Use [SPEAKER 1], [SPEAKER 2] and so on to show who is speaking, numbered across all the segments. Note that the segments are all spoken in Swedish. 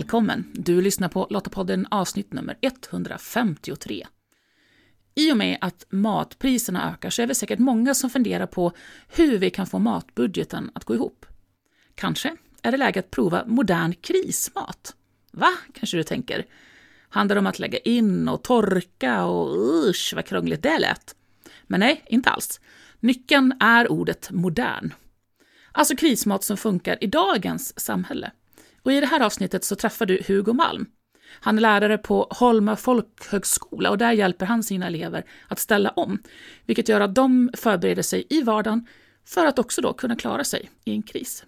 [SPEAKER 1] Välkommen! Du lyssnar på Lottapodden avsnitt nummer 153. I och med att matpriserna ökar så är det säkert många som funderar på hur vi kan få matbudgeten att gå ihop. Kanske är det läge att prova modern krismat. Va, kanske du tänker? Handlar det om att lägga in och torka och usch vad krångligt det lät? Men nej, inte alls. Nyckeln är ordet modern. Alltså krismat som funkar i dagens samhälle. Och I det här avsnittet så träffar du Hugo Malm. Han är lärare på Holma folkhögskola och där hjälper han sina elever att ställa om, vilket gör att de förbereder sig i vardagen för att också då kunna klara sig i en kris.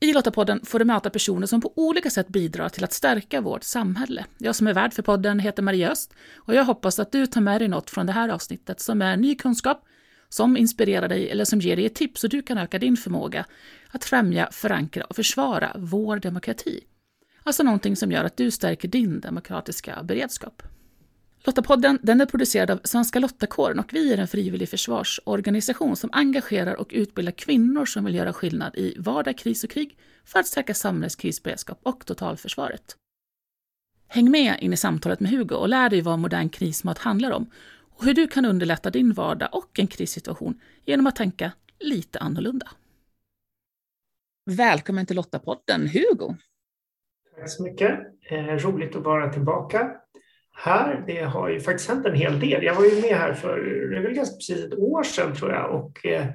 [SPEAKER 1] I Lottapodden får du möta personer som på olika sätt bidrar till att stärka vårt samhälle. Jag som är värd för podden heter Maria Öst och jag hoppas att du tar med dig något från det här avsnittet som är ny kunskap, som inspirerar dig eller som ger dig ett tips så du kan öka din förmåga att främja, förankra och försvara vår demokrati. Alltså någonting som gör att du stärker din demokratiska beredskap. Lottapodden den är producerad av Svenska Lottakåren och vi är en frivillig försvarsorganisation som engagerar och utbildar kvinnor som vill göra skillnad i vardag, kris och krig för att stärka samhällets krisberedskap och totalförsvaret. Häng med in i samtalet med Hugo och lär dig vad modern krismat handlar om och hur du kan underlätta din vardag och en krissituation genom att tänka lite annorlunda. Välkommen till Lottapodden, Hugo!
[SPEAKER 2] Tack så mycket. Eh, roligt att vara tillbaka här. Det har ju faktiskt hänt en hel del. Jag var ju med här för det väl ganska precis ett år sedan tror jag och eh,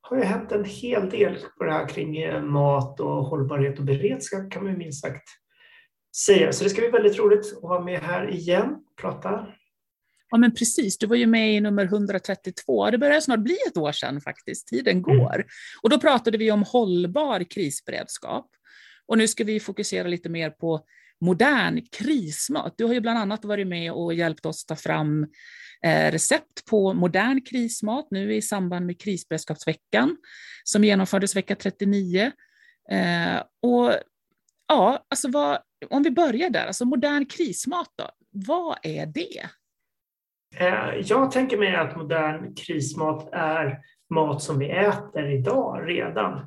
[SPEAKER 2] har ju hänt en hel del på det här kring eh, mat och hållbarhet och beredskap kan man minst sagt säga. Så det ska bli väldigt roligt att vara med här igen och prata.
[SPEAKER 1] Ja men precis, du var ju med i nummer 132. Det börjar snart bli ett år sedan faktiskt, tiden mm. går. Mm. Och då pratade vi om hållbar krisberedskap. Och nu ska vi fokusera lite mer på modern krismat. Du har ju bland annat varit med och hjälpt oss ta fram eh, recept på modern krismat nu i samband med krisberedskapsveckan som genomfördes vecka 39. Eh, och ja, alltså vad, om vi börjar där, alltså modern krismat då, vad är det?
[SPEAKER 2] Eh, jag tänker mig att modern krismat är mat som vi äter idag redan.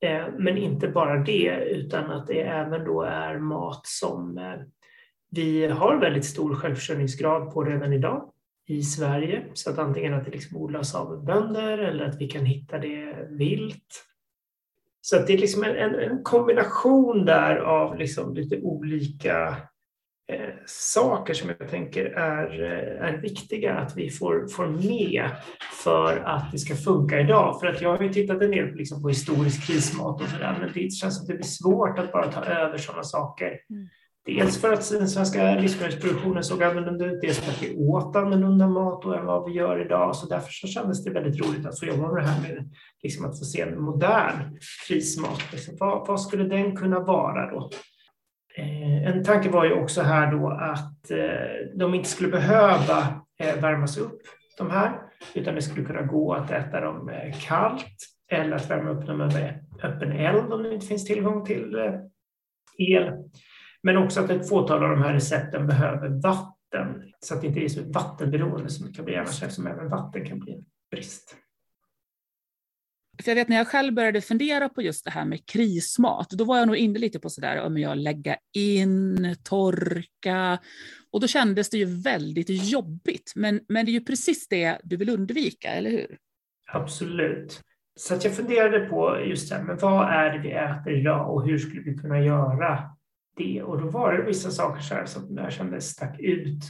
[SPEAKER 2] Eh, men inte bara det, utan att det även då är mat som eh, vi har väldigt stor självförsörjningsgrad på redan idag i Sverige. Så att antingen att det liksom odlas av bönder eller att vi kan hitta det vilt. Så att det är liksom en, en kombination där av liksom lite olika Eh, saker som jag tänker är, eh, är viktiga att vi får, får med för att det ska funka idag. För att jag har ju tittat en del liksom på historisk krismat och sådär, men det känns som att det blir svårt att bara ta över sådana saker. Mm. Dels för att den svenska livsmedelsproduktionen såg annorlunda ut, dels för att vi åt annorlunda mat än vad vi gör idag. Så därför så kändes det väldigt roligt att få jobba med det här med liksom att få se en modern krismat. Liksom, vad, vad skulle den kunna vara då? Eh, en tanke var ju också här då att eh, de inte skulle behöva eh, värmas upp, de här, utan det skulle kunna gå att äta dem kallt eller att värma upp dem över öppen eld om det inte finns tillgång till el. Men också att ett fåtal av de här recepten behöver vatten, så att det inte är så vattenberoende som det kan bli annars, eftersom även vatten kan bli en brist.
[SPEAKER 1] För jag vet när jag själv började fundera på just det här med krismat, då var jag nog inne lite på sådär om jag lägga in, torka, och då kändes det ju väldigt jobbigt. Men, men det är ju precis det du vill undvika, eller hur?
[SPEAKER 2] Absolut. Så att jag funderade på just det här, men vad är det vi äter idag och hur skulle vi kunna göra det? Och då var det vissa saker så här som jag kände stack ut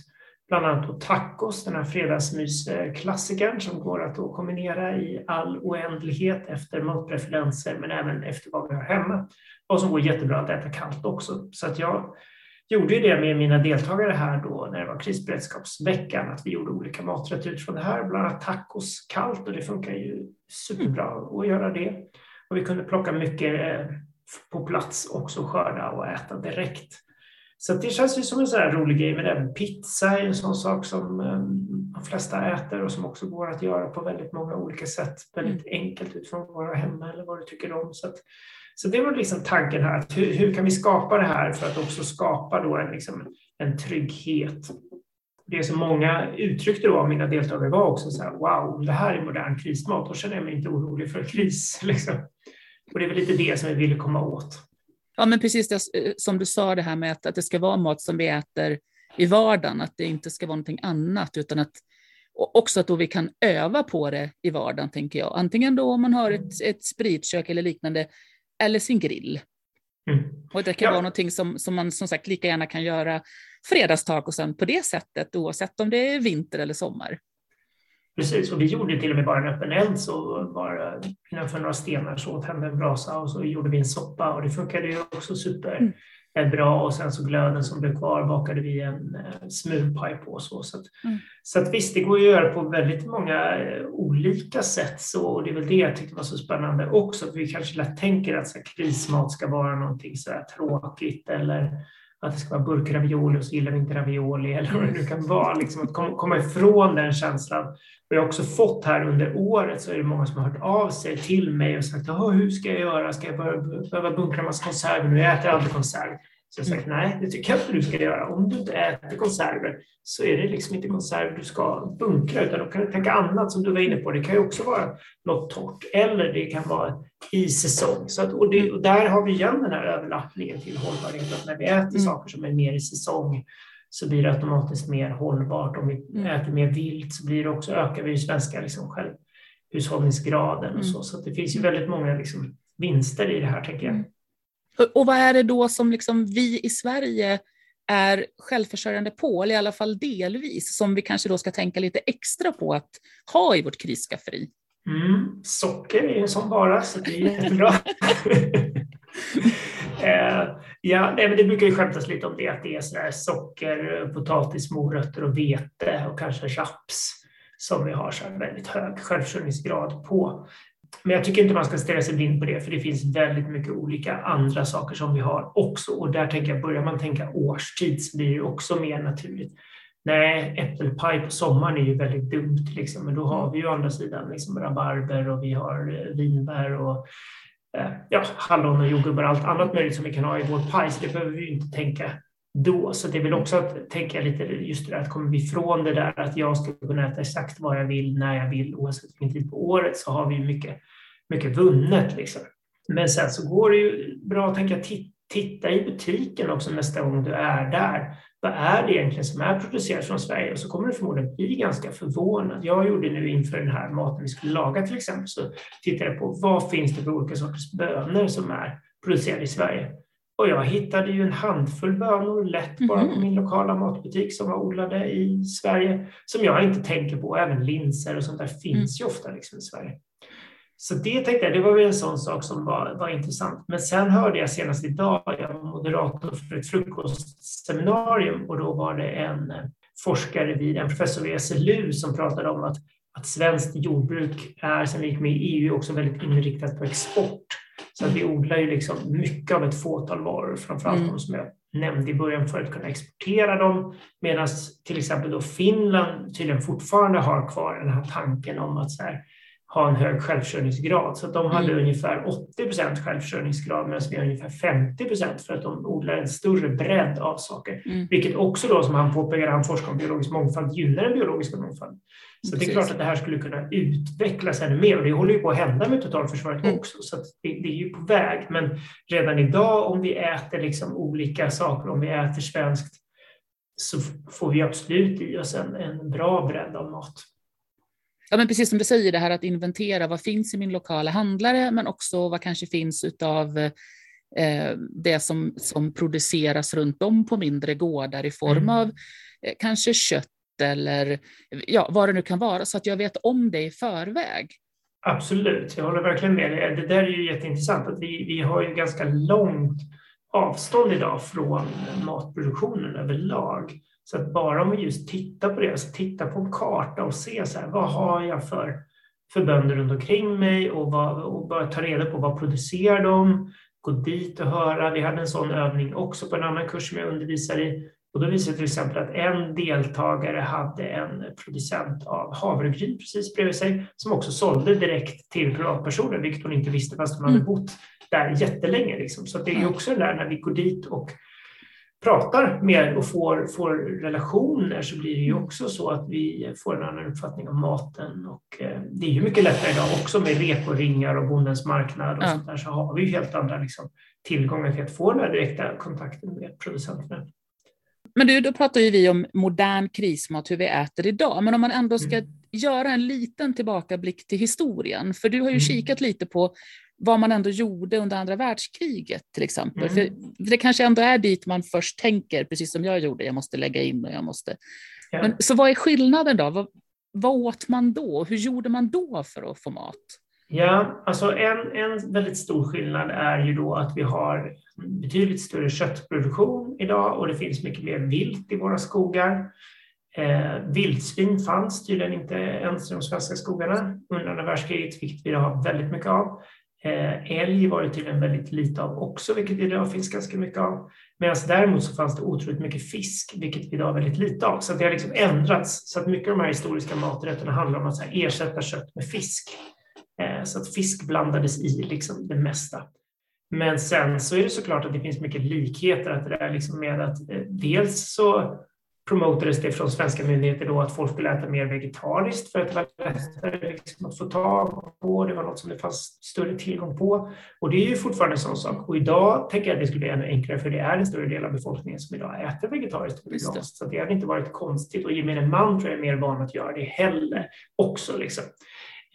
[SPEAKER 2] bland annat då tacos, den här fredagsmysklassikern som går att kombinera i all oändlighet efter matpreferenser men även efter vad vi har hemma och som går jättebra att äta kallt också. Så att jag gjorde det med mina deltagare här då när det var krisberedskapsveckan att vi gjorde olika maträtter utifrån det här, bland annat tacos kallt och det funkar ju superbra att göra det. Och vi kunde plocka mycket eh, på plats också, skörda och äta direkt. Så det känns ju som en sån rolig grej. Men även pizza är en sån sak som um, de flesta äter och som också går att göra på väldigt många olika sätt. Väldigt mm. enkelt utifrån vara hemma eller vad du tycker om. Så, att, så det var liksom tanken här. Att hur, hur, kan vi skapa det här för att också skapa då en, liksom, en trygghet? Det som många uttryckte då av mina deltagare var också så här, wow, det här är modern krismat, då känner jag mig inte orolig för kris. Liksom. Och det är väl lite det som vi ville komma åt.
[SPEAKER 1] Ja, men precis det, eh, som du sa, det här med att, att det ska vara mat som vi äter i vardagen, att det inte ska vara någonting annat, utan att och också att då vi kan öva på det i vardagen, tänker jag. Antingen då om man har ett, ett spritkök eller liknande, eller sin grill. Mm. Och det kan ja. vara någonting som, som man som sagt lika gärna kan göra fredagstacosen på det sättet, oavsett om det är vinter eller sommar.
[SPEAKER 2] Precis, och vi gjorde till och med bara en öppen eld, så bara innanför några stenar så tände en brasa och så gjorde vi en soppa och det funkade ju också super. Mm. bra och sen så glöden som blev kvar bakade vi en eh, smulpaj på. Så, så, att, mm. så att visst, det går att göra på väldigt många eh, olika sätt så, och det är väl det jag tyckte var så spännande också. För vi kanske lätt tänker att så här, krismat ska vara någonting så här tråkigt eller att det ska vara burkravioli och så gillar vi inte ravioli eller vad det nu kan vara. Liksom att komma ifrån den känslan. Och jag har också fått här under året så är det många som har hört av sig till mig och sagt hur ska jag göra? Ska jag behöva bunkra massa konserver nu? Jag äter aldrig konserv. Så jag har sagt nej, det tycker jag inte du ska göra. Om du inte äter konserver så är det liksom inte konserver du ska bunkra utan då kan du tänka annat som du var inne på. Det kan ju också vara något torrt eller det kan vara i säsong. Så att, och, det, och där har vi igen den här överlappningen till hållbarhet. Att när vi äter mm. saker som är mer i säsong så blir det automatiskt mer hållbart. Om vi mm. äter mer vilt så blir det också, ökar vi svenska liksom självhushållningsgraden och mm. så. Så det finns ju väldigt många liksom vinster i det här, tänker jag.
[SPEAKER 1] Och vad är det då som liksom vi i Sverige är självförsörjande på, eller i alla fall delvis, som vi kanske då ska tänka lite extra på att ha i vårt krisskafferi?
[SPEAKER 2] Mm, socker är en sån vara, så det är jättebra. eh, ja, nej, men det brukar ju skämtas lite om det, att det är sådär socker, potatis, morötter och vete och kanske raps som vi har så väldigt hög självförsörjningsgrad på. Men jag tycker inte man ska stirra sig blind på det, för det finns väldigt mycket olika andra saker som vi har också. Och där tänker jag, börjar man tänka årstid så blir det också mer naturligt. Nej, äppelpaj på sommaren är ju väldigt dumt, liksom. men då har vi ju å andra sidan liksom rabarber och vi har eh, vinbär och eh, ja, hallon och jordgubbar och allt annat möjligt som vi kan ha i vår paj, så det behöver vi ju inte tänka då. Så det är väl också att tänka lite just det där att kommer vi ifrån det där att jag ska kunna äta exakt vad jag vill när jag vill oavsett vilken tid på året så har vi mycket, mycket vunnet. Liksom. Men sen så går det ju bra att tänka titta i butiken också nästa gång du är där. Vad är det egentligen som är producerat från Sverige? Och så kommer du förmodligen bli ganska förvånad. Jag gjorde nu inför den här maten vi skulle laga till exempel så tittade jag på vad finns det för olika sorters bönor som är producerade i Sverige. Och jag hittade ju en handfull bönor lätt bara på mhm. min lokala matbutik som var odlade i Sverige, som jag inte tänker på. Även linser och sånt där finns mm. ju ofta liksom i Sverige. Så det tänkte jag, det var väl en sån sak som var, var intressant. Men sen hörde jag senast idag, jag var moderator för ett frukostseminarium och då var det en forskare vid, en professor vid SLU som pratade om att, att svenskt jordbruk är, sen vi gick med i EU, också väldigt inriktat på export. Så att vi odlar ju liksom mycket av ett fåtal varor, framförallt mm. de som jag nämnde i början, för att kunna exportera dem. Medan till exempel då Finland tydligen fortfarande har kvar den här tanken om att så här, ha en hög självförsörjningsgrad. Så de hade mm. ungefär 80 procent självförsörjningsgrad medan vi har ungefär 50 procent för att de odlar en större bredd av saker. Mm. Vilket också då, som han påpekar, han forskar om biologisk mångfald, gynnar den biologiska mångfalden. Så Precis. det är klart att det här skulle kunna utvecklas ännu mer och det håller ju på att hända med totalförsvaret mm. också. Så det, det, är ju på väg. Men redan idag om vi äter liksom olika saker, om vi äter svenskt, så får vi absolut i oss en, en bra bredd av mat.
[SPEAKER 1] Ja, men precis som du säger, det här att inventera vad finns i min lokala handlare, men också vad kanske finns av eh, det som, som produceras runt om på mindre gårdar i form mm. av eh, kanske kött eller ja, vad det nu kan vara, så att jag vet om det i förväg.
[SPEAKER 2] Absolut, jag håller verkligen med dig. Det där är ju jätteintressant, att vi, vi har ju ganska långt avstånd idag från matproduktionen överlag. Så att bara om vi just tittar på det, alltså titta på en karta och se så här, vad har jag för, för bönder runt omkring mig och, vad, och bara ta reda på vad producerar de, gå dit och höra. Vi hade en sån övning också på en annan kurs som jag undervisar i. Och då visade det till exempel att en deltagare hade en producent av havregryn precis bredvid sig som också sålde direkt till privatpersoner, vilket hon inte visste fast hon hade mm. bott där jättelänge. Liksom. Så det är också det där när vi går dit och pratar mer och får, får relationer så blir det ju också så att vi får en annan uppfattning om maten. Och eh, det är ju mycket lättare idag också med rekoringar och Bondens marknad och ja. sånt där så har vi ju helt andra liksom, tillgångar till att få den här direkta kontakten med producenterna.
[SPEAKER 1] Men du, då pratar ju vi om modern krismat, hur vi äter idag. Men om man ändå ska mm. göra en liten tillbakablick till historien, för du har ju mm. kikat lite på vad man ändå gjorde under andra världskriget till exempel. Mm. För det kanske ändå är dit man först tänker, precis som jag gjorde, jag måste lägga in och jag måste... Ja. Men, så vad är skillnaden då? Vad, vad åt man då? Hur gjorde man då för att få mat?
[SPEAKER 2] Ja, alltså en, en väldigt stor skillnad är ju då att vi har betydligt större köttproduktion idag och det finns mycket mer vilt i våra skogar. Eh, vildsvin fanns tydligen inte ens i de svenska skogarna under andra världskriget, vilket vi har väldigt mycket av. Eh, älg var det tydligen väldigt lite av också, vilket det idag finns ganska mycket av. Medan däremot så fanns det otroligt mycket fisk, vilket vi idag har väldigt lite av. Så det har liksom ändrats. Så att mycket av de här historiska maträtterna handlar om att ersätta kött med fisk. Eh, så att fisk blandades i liksom det mesta. Men sen så är det såklart att det finns mycket likheter att det är liksom med att eh, dels så promotades det från svenska myndigheter då att folk skulle äta mer vegetariskt för att det var lättare liksom att få tag på. Det var något som det fanns större tillgång på. Och det är ju fortfarande en sån sak. Och idag tänker jag att det skulle bli ännu enklare för det är en större del av befolkningen som idag äter vegetariskt och veganskt. Så det hade inte varit konstigt och gemene man tror jag är mer van att göra det heller också. Liksom.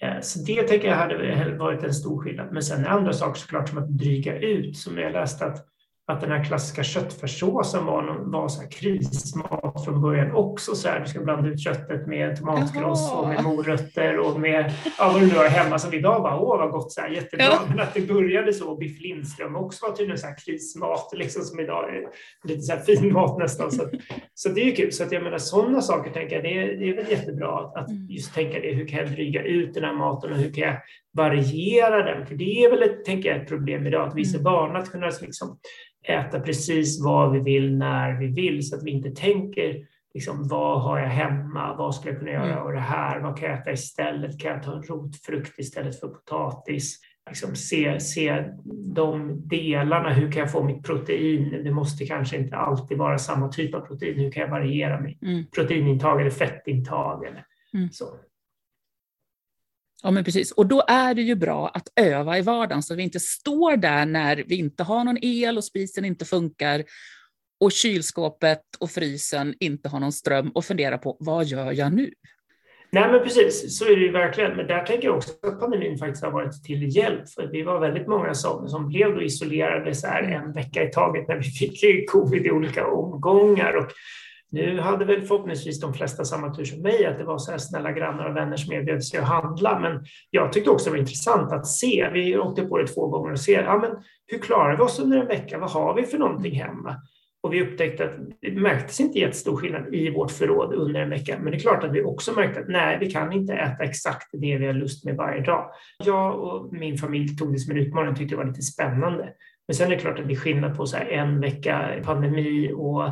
[SPEAKER 2] Eh, så det tänker jag hade varit en stor skillnad. Men sen andra saker såklart som att dryga ut, som jag läste att att den här klassiska köttfärssåsen var, var så krismat från början också. Så här, du ska blanda ut köttet med tomatkross och med morötter och med ja, vad du nu har hemma som idag bara, åh vad gott, så här, jättebra. Ja. Men att det började så, och Biff Lindström också var tydligen så här krismat, liksom, som idag är lite så här fin mat nästan. Så, så det är ju kul. Så att jag menar sådana saker tänker jag, det är, det är väl jättebra att, att mm. just tänka det, hur kan jag dryga ut den här maten och hur kan jag variera den? För det är väl, ett, tänker jag, ett problem idag, att vi är så vana mm. att kunna liksom, äta precis vad vi vill när vi vill så att vi inte tänker liksom, vad har jag hemma, vad skulle jag kunna göra av mm. det här, vad kan jag äta istället, kan jag ta en rotfrukt istället för potatis? Liksom se, se de delarna, hur kan jag få mitt protein? Det måste kanske inte alltid vara samma typ av protein, hur kan jag variera mitt mm. proteinintag eller fettintag? Eller mm. så.
[SPEAKER 1] Ja, men precis. Och då är det ju bra att öva i vardagen så att vi inte står där när vi inte har någon el och spisen inte funkar och kylskåpet och frysen inte har någon ström och fundera på vad gör jag nu?
[SPEAKER 2] Nej, men precis, så är det ju verkligen. Men där tänker jag också att pandemin faktiskt har varit till hjälp. För vi var väldigt många som, som blev isolerade så här en vecka i taget när vi fick covid i olika omgångar. Och nu hade väl förhoppningsvis de flesta samma tur som mig, att det var så här snälla grannar och vänner som erbjöd sig att handla. Men jag tyckte också det var intressant att se. Vi åkte på det två gånger och se, ja, men hur klarar vi oss under en vecka? Vad har vi för någonting hemma? Och vi upptäckte att det märktes inte jättestor skillnad i vårt förråd under en vecka. Men det är klart att vi också märkte att nej, vi kan inte äta exakt det vi har lust med varje dag. Jag och min familj tog det som en utmaning och tyckte det var lite spännande. Men sen är det klart att det är skillnad på så en vecka pandemi och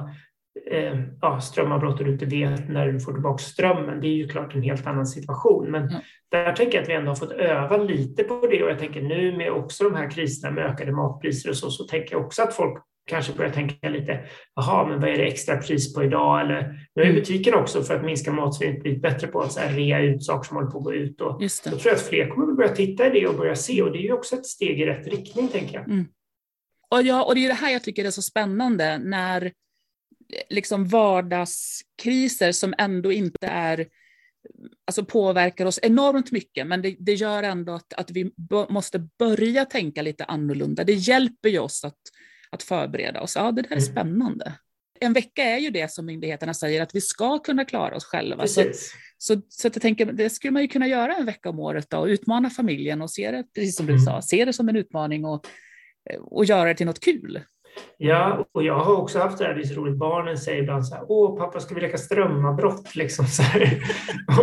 [SPEAKER 2] eh, ja, strömavbrott och du inte vet när du får tillbaka strömmen. Det är ju klart en helt annan situation. Men mm. där tänker jag att vi ändå har fått öva lite på det och jag tänker nu med också de här kriserna med ökade matpriser och så, så tänker jag också att folk kanske börjar tänka lite, jaha, men vad är det extra pris på idag? Eller nu är mm. butiken också för att minska matsvinnet blivit bättre på att så rea ut saker som håller på att gå ut. Och Just det. Då tror jag att fler kommer att börja titta i det och börja se och det är ju också ett steg i rätt riktning, tänker jag. Mm.
[SPEAKER 1] Och, ja, och det är det här jag tycker är så spännande när liksom vardagskriser som ändå inte är alltså påverkar oss enormt mycket, men det, det gör ändå att, att vi måste börja tänka lite annorlunda. Det hjälper ju oss att, att förbereda oss. Ja, det där är mm. spännande. En vecka är ju det som myndigheterna säger att vi ska kunna klara oss själva. Så, så, så att jag tänker, det skulle man ju kunna göra en vecka om året då, och utmana familjen och se det, precis som du mm. sa, se det som en utmaning och, och göra det till något kul.
[SPEAKER 2] Ja, och jag har också haft det här, det är så roligt, barnen säger ibland så här, åh pappa ska vi leka strömavbrott? Liksom så här.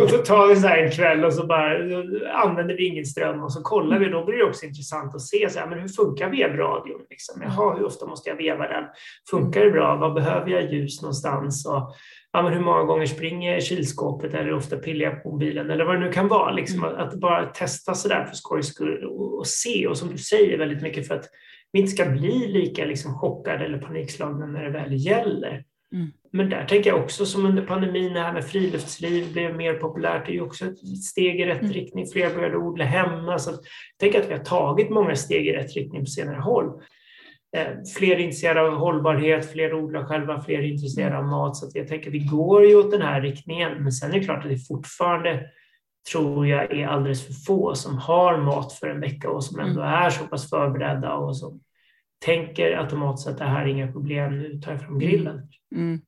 [SPEAKER 2] Och då tar vi så här en kväll och så bara använder vi ingen ström och så kollar vi, då blir det också intressant att se så här, men hur funkar vevradion? Liksom? Jaha, hur ofta måste jag veva den? Funkar det bra? Vad behöver jag ljus någonstans? Och, ja, men hur många gånger springer kylskåpet eller ofta pillar jag på mobilen eller vad det nu kan vara. Liksom, att, att bara testa sådär för skojs skull och, och se och som du säger väldigt mycket för att vi inte ska bli lika liksom chockade eller panikslagna när det väl gäller.
[SPEAKER 1] Mm.
[SPEAKER 2] Men där tänker jag också som under pandemin, det här med friluftsliv blev mer populärt. Det är ju också ett steg i rätt
[SPEAKER 1] Mm.
[SPEAKER 2] riktning. Fler började odla hemma. Så jag tänker att vi har tagit många steg i rätt riktning på senare håll. Eh, fler är intresserade av hållbarhet, fler odlar själva, fler är intresserade av mat. Så att jag tänker att vi går ju åt den här riktningen. Men sen är det klart att det fortfarande tror jag är alldeles för få som har mat för en vecka och som ändå är så pass förberedda och som tänker automatiskt att det här är inga problem, nu tar jag fram grillen.
[SPEAKER 1] Mm.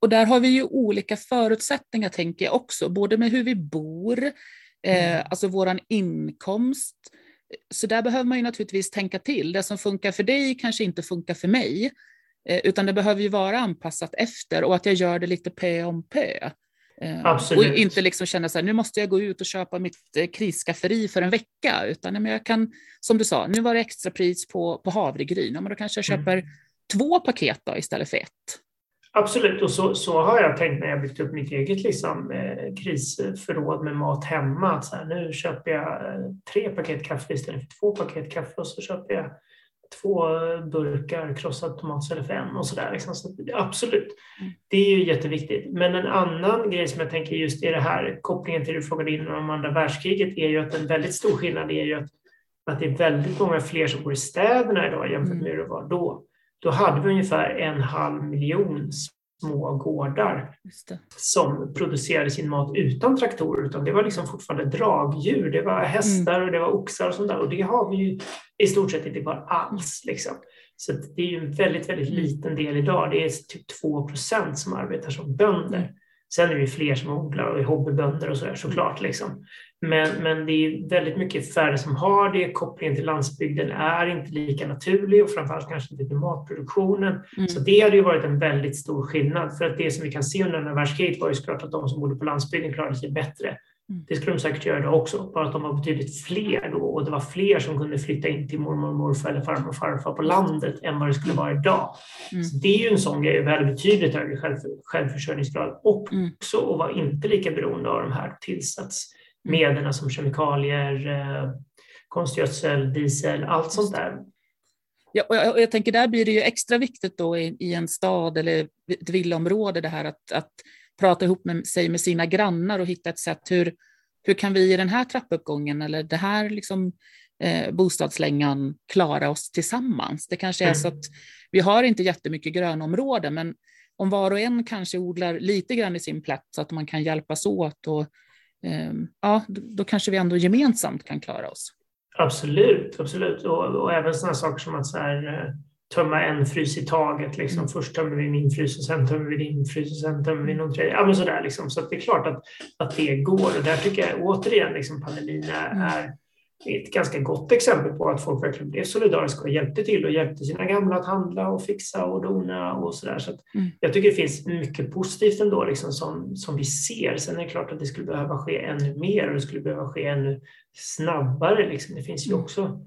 [SPEAKER 1] Och, där har vi ju olika förutsättningar tänker jag också, både med hur vi bor, eh,
[SPEAKER 2] Mm.
[SPEAKER 1] alltså våran inkomst. Så där behöver man ju naturligtvis tänka till. Det som funkar för dig kanske inte funkar för mig, eh, utan det behöver ju vara anpassat efter och att jag gör det lite pö om pö. Eh,
[SPEAKER 2] Absolut.
[SPEAKER 1] Och inte liksom känna så här, nu måste jag gå ut och köpa mitt eh, krisskafferi för en vecka, utan men jag kan, som du sa, nu var det extrapris på, på havregryn, ja, men då kanske jag
[SPEAKER 2] Mm.
[SPEAKER 1] köper två paket då, istället för ett.
[SPEAKER 2] Absolut, och så, så har jag tänkt när jag byggt upp mitt eget liksom, eh, krisförråd med mat hemma. Att så här, nu köper jag tre paket kaffe istället för två paket kaffe och så köper jag två burkar krossad tomatsallad för en och sådär. Liksom. Så absolut,
[SPEAKER 1] Mm.
[SPEAKER 2] det är ju jätteviktigt. Men en annan grej som jag tänker just är det här, kopplingen till det du frågade in om andra världskriget, är ju att en väldigt stor skillnad är ju att, att det är väldigt många fler som bor i städerna idag jämfört med hur det var då. Då hade vi ungefär en halv miljon små gårdar som producerade sin mat utan traktorer, utan det var liksom fortfarande dragdjur. Det var hästar och det var oxar och sånt där. Och det har vi ju i stort sett inte kvar alls. Liksom. Så det är ju en väldigt, väldigt
[SPEAKER 1] Mm.
[SPEAKER 2] liten del idag. Det är typ 2 procent som arbetar som bönder.
[SPEAKER 1] Mm.
[SPEAKER 2] Sen är det ju fler som odlar och är hobbybönder och sådär såklart. Liksom. Men, men det är väldigt mycket färre som har det. Kopplingen till landsbygden är inte lika naturlig och framförallt kanske inte till matproduktionen.
[SPEAKER 1] Mm.
[SPEAKER 2] Så det hade ju varit en väldigt stor skillnad. För att det som vi kan se under andra världskriget var ju såklart att de som bodde på landsbygden klarade sig bättre.
[SPEAKER 1] Mm.
[SPEAKER 2] Det skulle de säkert göra idag också, bara att de var betydligt fler då och det var fler som kunde flytta in till mormor och morfar eller farmor och farfar på landet än vad det skulle vara idag.
[SPEAKER 1] Mm.
[SPEAKER 2] Så det är ju en sån grej, vi hade betydligt högre själv, självförsörjningsgrad
[SPEAKER 1] Mm.
[SPEAKER 2] också och var inte lika beroende av de här tillsatsmedlen som kemikalier, eh, konstgödsel, diesel, allt sånt där.
[SPEAKER 1] Ja, och jag, och jag tänker där blir det ju extra viktigt då i, i en stad eller ett villaområde det här att, att prata ihop med sig med sina grannar och hitta ett sätt hur, hur kan vi i den här trappuppgången eller det här liksom, eh, bostadslängan klara oss tillsammans. Det kanske är
[SPEAKER 2] Mm.
[SPEAKER 1] så att vi har inte jättemycket grönområden men om var och en kanske odlar lite grann i sin plätt så att man kan hjälpas åt och ja, då, kanske vi ändå gemensamt kan klara oss.
[SPEAKER 2] Absolut, absolut. Och, och även sådana saker som att så här, eh, tömma en frys i taget. Liksom.
[SPEAKER 1] Mm.
[SPEAKER 2] Först tömmer vi min frys och sen tömmer vi din frys och sen tömmer vi någon tredje. Ja, men sådär, liksom. Så det är klart att, att det går. Och där tycker jag återigen liksom, pandemin är,
[SPEAKER 1] Mm.
[SPEAKER 2] är ett ganska gott exempel på att folk verkligen blev solidariska och hjälpte till och hjälpte sina gamla att handla och fixa och dona och sådär. Så att
[SPEAKER 1] Mm.
[SPEAKER 2] jag tycker det finns mycket positivt ändå liksom, som, som vi ser. Sen är det klart att det skulle behöva ske ännu mer och det skulle behöva ske ännu snabbare. Liksom. Det finns ju
[SPEAKER 1] Mm.
[SPEAKER 2] också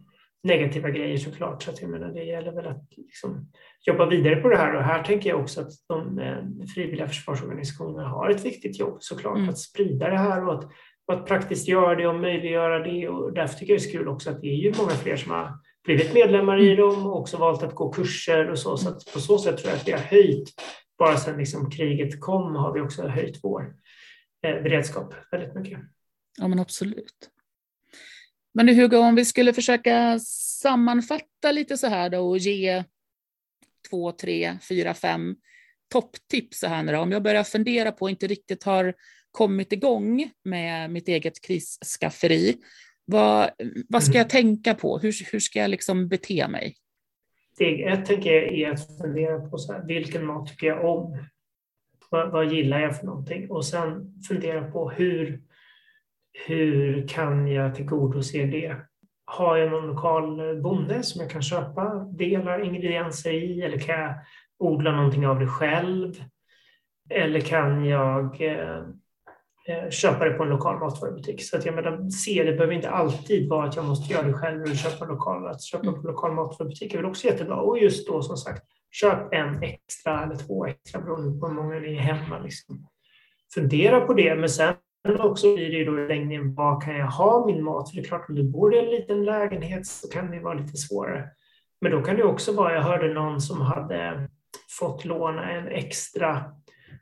[SPEAKER 2] negativa grejer såklart. Så att jag menar, det gäller väl att liksom, jobba vidare på det här. Och här tänker jag också att de eh, frivilliga försvarsorganisationerna har ett viktigt jobb såklart.
[SPEAKER 1] Mm.
[SPEAKER 2] Att sprida det här och att, och att praktiskt göra det och möjliggöra det. Och därför tycker jag det är kul också att det är ju många fler som har blivit medlemmar i dem och också valt att gå kurser och så. Så på så sätt tror jag att vi har höjt, bara sedan liksom kriget kom har vi också höjt vår eh, beredskap väldigt mycket.
[SPEAKER 1] Ja, men absolut. Men Hugo, om vi skulle försöka sammanfatta lite så här då och ge två, tre, fyra, fem topptips så här nu då. Om jag börjar fundera på och inte riktigt har kommit igång med mitt eget krisskafferi, vad, vad ska jag tänka på? Hur, hur ska jag liksom bete mig?
[SPEAKER 2] Steg ett tänker jag är att fundera på så här, vilken mat tycker jag om? Vad, vad gillar jag för någonting? Och sen fundera på hur, hur kan jag tillgodose det? Har jag någon lokal bonde som jag kan köpa delar, ingredienser i? Eller kan jag odla någonting av det själv? Eller kan jag eh, köpa det på en lokal matvarubutik? Så att jag menar, se, det behöver inte alltid vara att jag måste göra det själv eller köpa lokal, att köpa på lokal matvarubutik är väl också jättebra. Och just då som sagt, köp en extra eller två extra beroende på hur många ni är hemma. Liksom. Fundera på det, men sen också blir det då i längden, var kan jag ha min mat? För det är klart, om du bor i en liten lägenhet så kan det vara lite svårare. Men då kan det också vara, jag hörde någon som hade fått låna en extra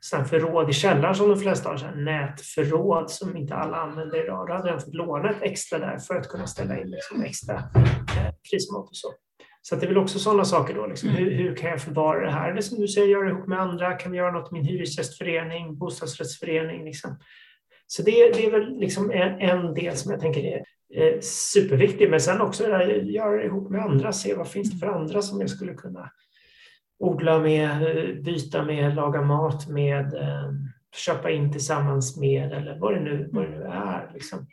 [SPEAKER 2] sån förråd i källaren som de flesta har, så nätförråd som inte alla använder idag. Då hade den fått låna ett extra där för att kunna ställa in liksom extra eh, krismat och så. Så det är väl också sådana saker då. Liksom. Hur, hur, kan jag förvara det här? Det som du säger, göra ihop med andra. Kan vi göra något i min hyresgästförening, bostadsrättsförening? Liksom. Så det, det, är väl liksom en, en, del som jag tänker är eh, superviktig. Men sen också det där, göra det ihop med andra. Se vad finns det för andra som jag skulle kunna odla med, byta med, laga mat med, eh, köpa in tillsammans med eller vad det nu, vad det nu är. Liksom.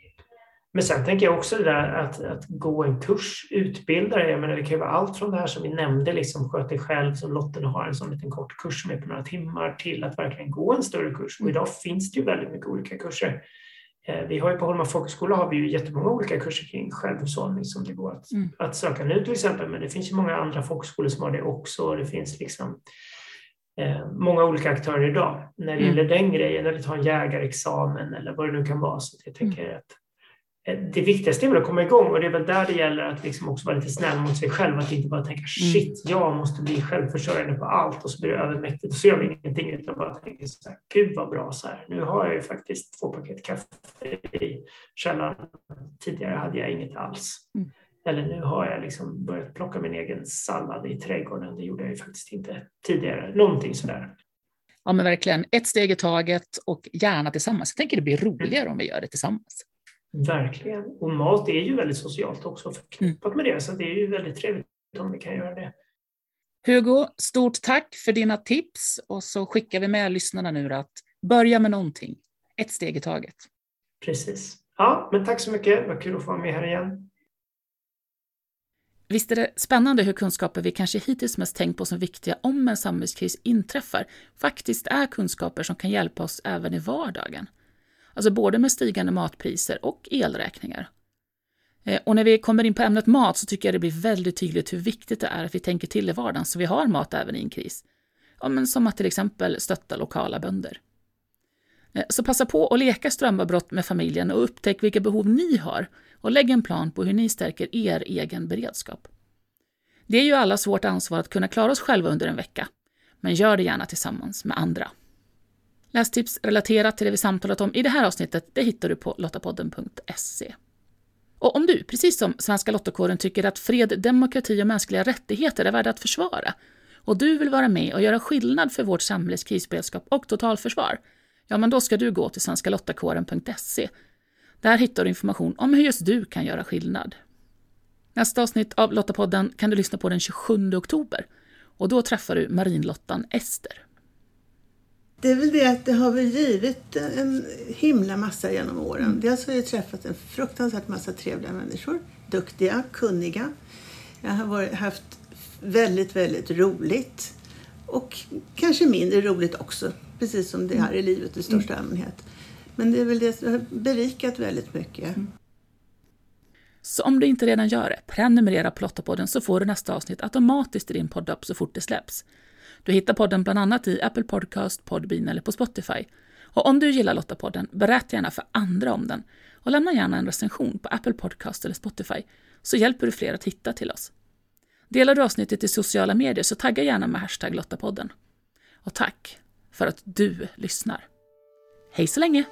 [SPEAKER 2] Men sen tänker jag också det där att, att gå en kurs, utbilda dig. Jag menar, det kan ju vara allt från det här som vi nämnde, liksom sköt dig själv, som Lotten har en sån liten kort kurs som är på några timmar, till att verkligen gå en större kurs. Och idag finns det ju väldigt mycket olika kurser. Eh, vi har ju på Holma folkhögskola har vi ju jättemånga olika kurser kring självhushållning som det går att, mm. att söka nu till exempel, men det finns ju många andra folkhögskolor som har det också. Det finns liksom eh, många olika aktörer idag när det mm. gäller den grejen, eller ta en jägarexamen eller vad det nu kan vara. Så jag tänker mm. att det viktigaste är väl att komma igång och det är väl där det gäller att liksom också vara lite snäll mot sig själv. Att inte bara tänka mm. shit, jag måste bli självförsörjande på allt och så blir det övermäktigt och så gör vi ingenting utan bara tänka så här, gud vad bra så här. Nu har jag ju faktiskt två paket kaffe i källaren. Tidigare hade jag inget alls. Mm. Eller nu har jag liksom börjat plocka min egen sallad i trädgården. Det gjorde jag ju faktiskt inte tidigare. Någonting sådär.
[SPEAKER 1] Ja men verkligen, ett steg i taget och gärna tillsammans. Jag tänker det blir roligare mm. om vi gör det tillsammans.
[SPEAKER 2] Verkligen. Och mat är ju väldigt socialt också förknippat med det, så det är ju väldigt trevligt om vi kan göra det.
[SPEAKER 1] Hugo, stort tack för dina tips och så skickar vi med lyssnarna nu att börja med någonting, ett steg i taget.
[SPEAKER 2] Precis. Ja, men tack så mycket. Vad kul att få vara med här igen.
[SPEAKER 1] Visst är det spännande hur kunskaper vi kanske hittills mest tänkt på som viktiga om en samhällskris inträffar faktiskt är kunskaper som kan hjälpa oss även i vardagen. Alltså både med stigande matpriser och elräkningar. Eh, och när vi kommer in på ämnet mat så tycker jag det blir väldigt tydligt hur viktigt det är att vi tänker till i vardagen så vi har mat även i en kris. Ja, men som att till exempel stötta lokala bönder. Eh, så passa på att leka strömavbrott med familjen och upptäck vilka behov ni har och lägg en plan på hur ni stärker er egen beredskap. Det är ju allas vårt ansvar att kunna klara oss själva under en vecka, men gör det gärna tillsammans med andra. Lästips relaterat till det vi samtalat om i det här avsnittet det hittar du på lottapodden.se. Och om du, precis som Svenska Lottakåren, tycker att fred, demokrati och mänskliga rättigheter är värda att försvara och du vill vara med och göra skillnad för vårt samhälles krisberedskap och totalförsvar, ja men då ska du gå till svenskalottakåren.se. Där hittar du information om hur just du kan göra skillnad. Nästa avsnitt av Lottapodden kan du lyssna på den 27 oktober och då träffar du marinlottan Ester.
[SPEAKER 3] Det är väl det att det har väl givit en himla massa genom åren. Mm. Dels har jag träffat en fruktansvärt massa trevliga människor. Duktiga, kunniga. Jag har varit, haft väldigt, väldigt roligt. Och kanske mindre roligt också. Precis som det är i livet i största mm. allmänhet. Men det är väl det som har berikat väldigt mycket. Mm.
[SPEAKER 1] Så om du inte redan gör det, prenumerera på Lottapodden så får du nästa avsnitt automatiskt i din poddapp så fort det släpps. Du hittar podden bland annat i Apple Podcast, Podbean eller på Spotify. Och om du gillar Lottapodden, berätta gärna för andra om den och lämna gärna en recension på Apple Podcast eller Spotify så hjälper du fler att hitta till oss. Delar du avsnittet i sociala medier så tagga gärna med hashtag Lottapodden. Och tack för att du lyssnar. Hej så länge!